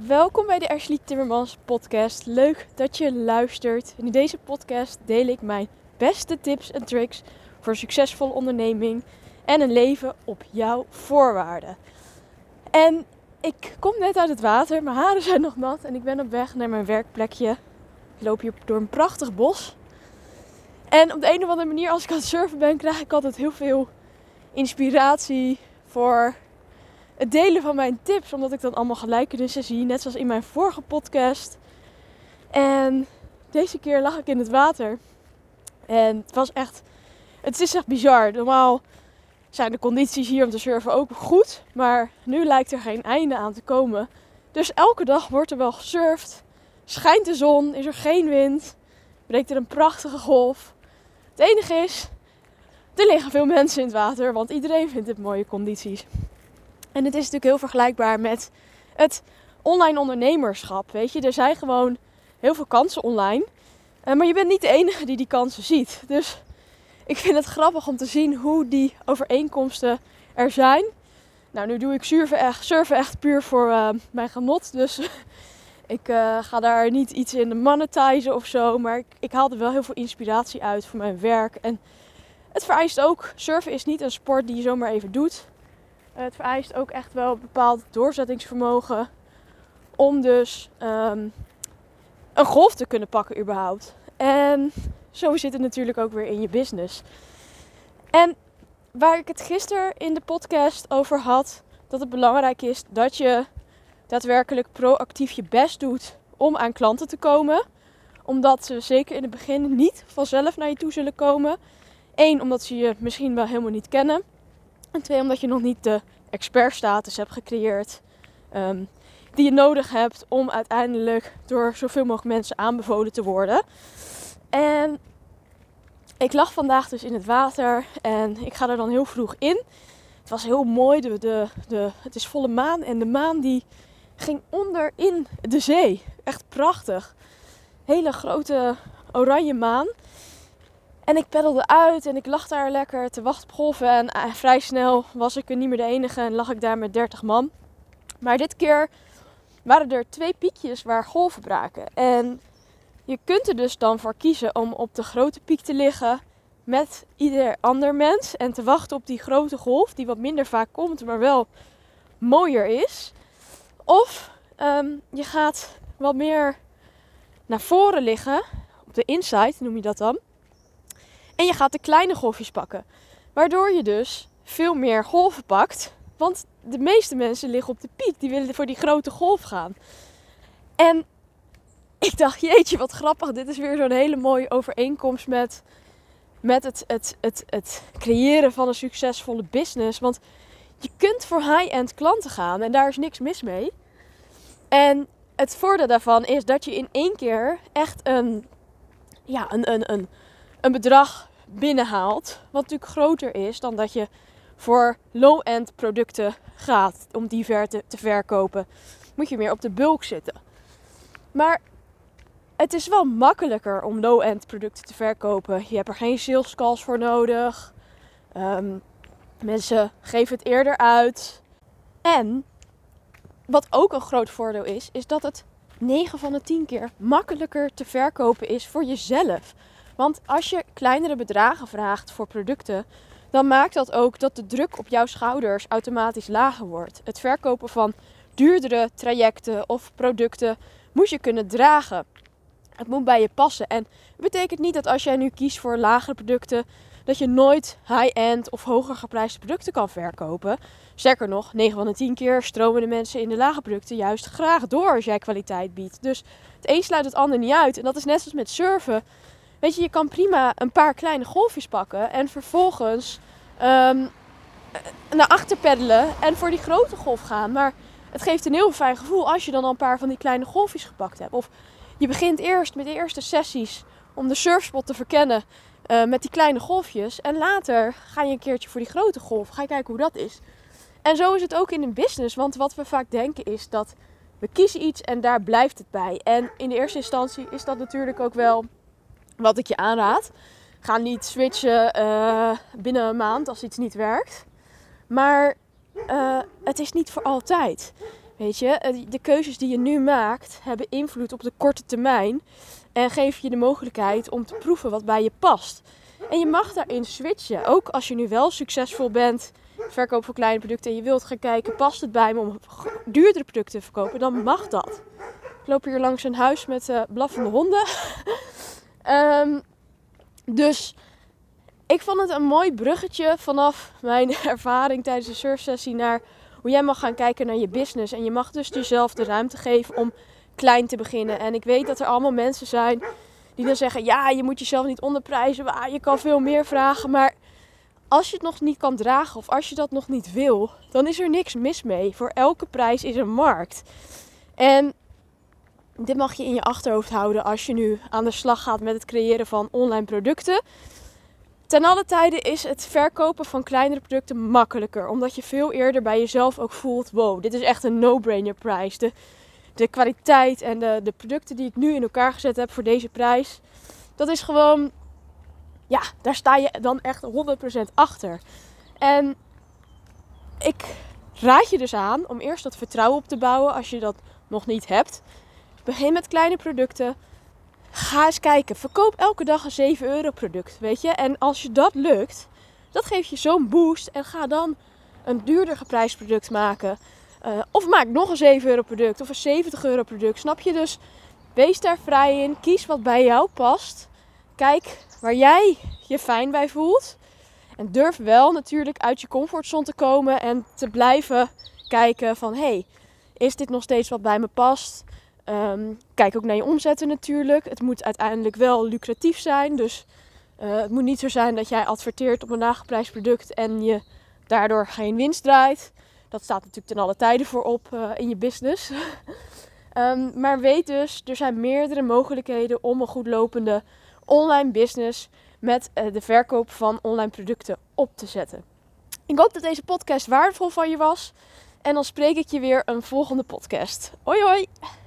Welkom bij de Ashley Timmermans podcast. Leuk dat je luistert. In deze podcast deel ik mijn beste tips en tricks voor succesvolle onderneming en een leven op jouw voorwaarden. En ik kom net uit het water, mijn haren zijn nog nat en ik ben op weg naar mijn werkplekje. Ik loop hier door een prachtig bos. En op de een of andere manier, als ik aan het surfen ben, krijg ik altijd heel veel inspiratie voor het delen van mijn tips. Omdat ik dan allemaal gelijkenissen zie. Net zoals in mijn vorige podcast. En deze keer lag ik in het water. En het was echt. Het is echt bizar. Normaal zijn de condities hier om te surfen ook goed. Maar nu lijkt er geen einde aan te komen. Dus elke dag wordt er wel gesurfd. Schijnt de zon, is er geen wind. Breekt er een prachtige golf. Het enige is, er liggen veel mensen in het water, want iedereen vindt het mooie condities. En het is natuurlijk heel vergelijkbaar met het online ondernemerschap. Weet je, er zijn gewoon heel veel kansen online. Eh, maar je bent niet de enige die die kansen ziet. Dus ik vind het grappig om te zien hoe die overeenkomsten er zijn. Nou, nu doe ik surfen echt, surfen echt puur voor uh, mijn genot. Dus ik uh, ga daar niet iets in monetizen of zo. Maar ik, ik haal er wel heel veel inspiratie uit voor mijn werk. En het vereist ook, surfen is niet een sport die je zomaar even doet. Het vereist ook echt wel bepaald doorzettingsvermogen om dus um, een golf te kunnen pakken überhaupt. En zo zit het natuurlijk ook weer in je business. En waar ik het gisteren in de podcast over had, dat het belangrijk is dat je daadwerkelijk proactief je best doet om aan klanten te komen. Omdat ze zeker in het begin niet vanzelf naar je toe zullen komen. Eén, omdat ze je misschien wel helemaal niet kennen. En twee, omdat je nog niet de expertstatus hebt gecreëerd um, die je nodig hebt om uiteindelijk door zoveel mogelijk mensen aanbevolen te worden. En ik lag vandaag dus in het water en ik ga er dan heel vroeg in. Het was heel mooi, de, de, de, het is volle maan en de maan die ging onder in de zee. Echt prachtig. Hele grote oranje maan. En ik peddelde uit en ik lag daar lekker te wachten op golven. En eh, vrij snel was ik er niet meer de enige en lag ik daar met 30 man. Maar dit keer waren er twee piekjes waar golven braken. En je kunt er dus dan voor kiezen om op de grote piek te liggen met ieder ander mens. En te wachten op die grote golf, die wat minder vaak komt, maar wel mooier is. Of ehm, je gaat wat meer naar voren liggen, op de inside noem je dat dan. En je gaat de kleine golfjes pakken. Waardoor je dus veel meer golven pakt. Want de meeste mensen liggen op de piek. Die willen voor die grote golf gaan. En ik dacht, jeetje, wat grappig. Dit is weer zo'n hele mooie overeenkomst met, met het, het, het, het creëren van een succesvolle business. Want je kunt voor high-end klanten gaan en daar is niks mis mee. En het voordeel daarvan is dat je in één keer echt een, ja, een, een, een, een bedrag binnenhaalt. Wat natuurlijk groter is dan dat je voor low-end producten gaat om die ver te, verkopen. Moet je meer op de bulk zitten. Maar het is wel makkelijker om low-end producten te verkopen. Je hebt er geen sales calls voor nodig. Um, mensen geven het eerder uit. En wat ook een groot voordeel is, is dat het 9 van de 10 keer makkelijker te verkopen is voor jezelf. Want als je kleinere bedragen vraagt voor producten, dan maakt dat ook dat de druk op jouw schouders automatisch lager wordt. Het verkopen van duurdere trajecten of producten moet je kunnen dragen. Het moet bij je passen. En het betekent niet dat als jij nu kiest voor lagere producten, dat je nooit high-end of hoger geprijsde producten kan verkopen. Sterker nog, 9 van de 10 keer stromen de mensen in de lage producten juist graag door als jij kwaliteit biedt. Dus het een sluit het ander niet uit. En dat is net zoals met surfen. Weet je, je kan prima een paar kleine golfjes pakken en vervolgens um, naar achter peddelen en voor die grote golf gaan. Maar het geeft een heel fijn gevoel als je dan al een paar van die kleine golfjes gepakt hebt. Of je begint eerst met de eerste sessies om de surfspot te verkennen uh, met die kleine golfjes. En later ga je een keertje voor die grote golf. Ga je kijken hoe dat is. En zo is het ook in een business. Want wat we vaak denken is dat we kiezen iets en daar blijft het bij. En in de eerste instantie is dat natuurlijk ook wel wat ik je aanraad. Ga niet switchen uh, binnen een maand als iets niet werkt. Maar uh, het is niet voor altijd. Weet je, de keuzes die je nu maakt hebben invloed op de korte termijn. En geven je de mogelijkheid om te proeven wat bij je past. En je mag daarin switchen. Ook als je nu wel succesvol bent, verkoop van kleine producten. En je wilt gaan kijken, past het bij me om duurdere producten te verkopen? Dan mag dat. Ik loop hier langs een huis met uh, blaffende honden. um, dus ik vond het een mooi bruggetje vanaf mijn ervaring tijdens de surfsessie naar hoe jij mag gaan kijken naar je business. En je mag dus jezelf de ruimte geven om klein te beginnen. En ik weet dat er allemaal mensen zijn die dan zeggen: ja, je moet jezelf niet onderprijzen, maar je kan veel meer vragen. Maar als je het nog niet kan dragen of als je dat nog niet wil, dan is er niks mis mee. Voor elke prijs is een markt. En dit mag je in je achterhoofd houden als je nu aan de slag gaat met het creëren van online producten. Ten alle tijden is het verkopen van kleinere producten makkelijker. Omdat je veel eerder bij jezelf ook voelt: wow, dit is echt een no-brainer prijs. De, de kwaliteit en de, de producten die ik nu in elkaar gezet heb voor deze prijs. Dat is gewoon, ja, daar sta je dan echt 100% achter. En ik raad je dus aan om eerst dat vertrouwen op te bouwen als je dat nog niet hebt. Begin met kleine producten. Ga eens kijken. Verkoop elke dag een 7 euro product, weet je. En als je dat lukt, dat geeft je zo'n boost. En ga dan een duurder geprijsd product maken. Uh, of maak nog een 7 euro product of een 70 euro product. Snap je? Dus wees daar vrij in. Kies wat bij jou past. Kijk waar jij je fijn bij voelt. En durf wel natuurlijk uit je comfortzone te komen en te blijven kijken van... Hey, is dit nog steeds wat bij me past? Um, kijk ook naar je omzetten natuurlijk. Het moet uiteindelijk wel lucratief zijn. Dus uh, het moet niet zo zijn dat jij adverteert op een laaggeprijsd product en je daardoor geen winst draait. Dat staat natuurlijk ten alle tijden voor op uh, in je business. um, maar weet dus, er zijn meerdere mogelijkheden om een goed lopende online business met uh, de verkoop van online producten op te zetten. Ik hoop dat deze podcast waardevol van je was. En dan spreek ik je weer een volgende podcast. Hoi hoi!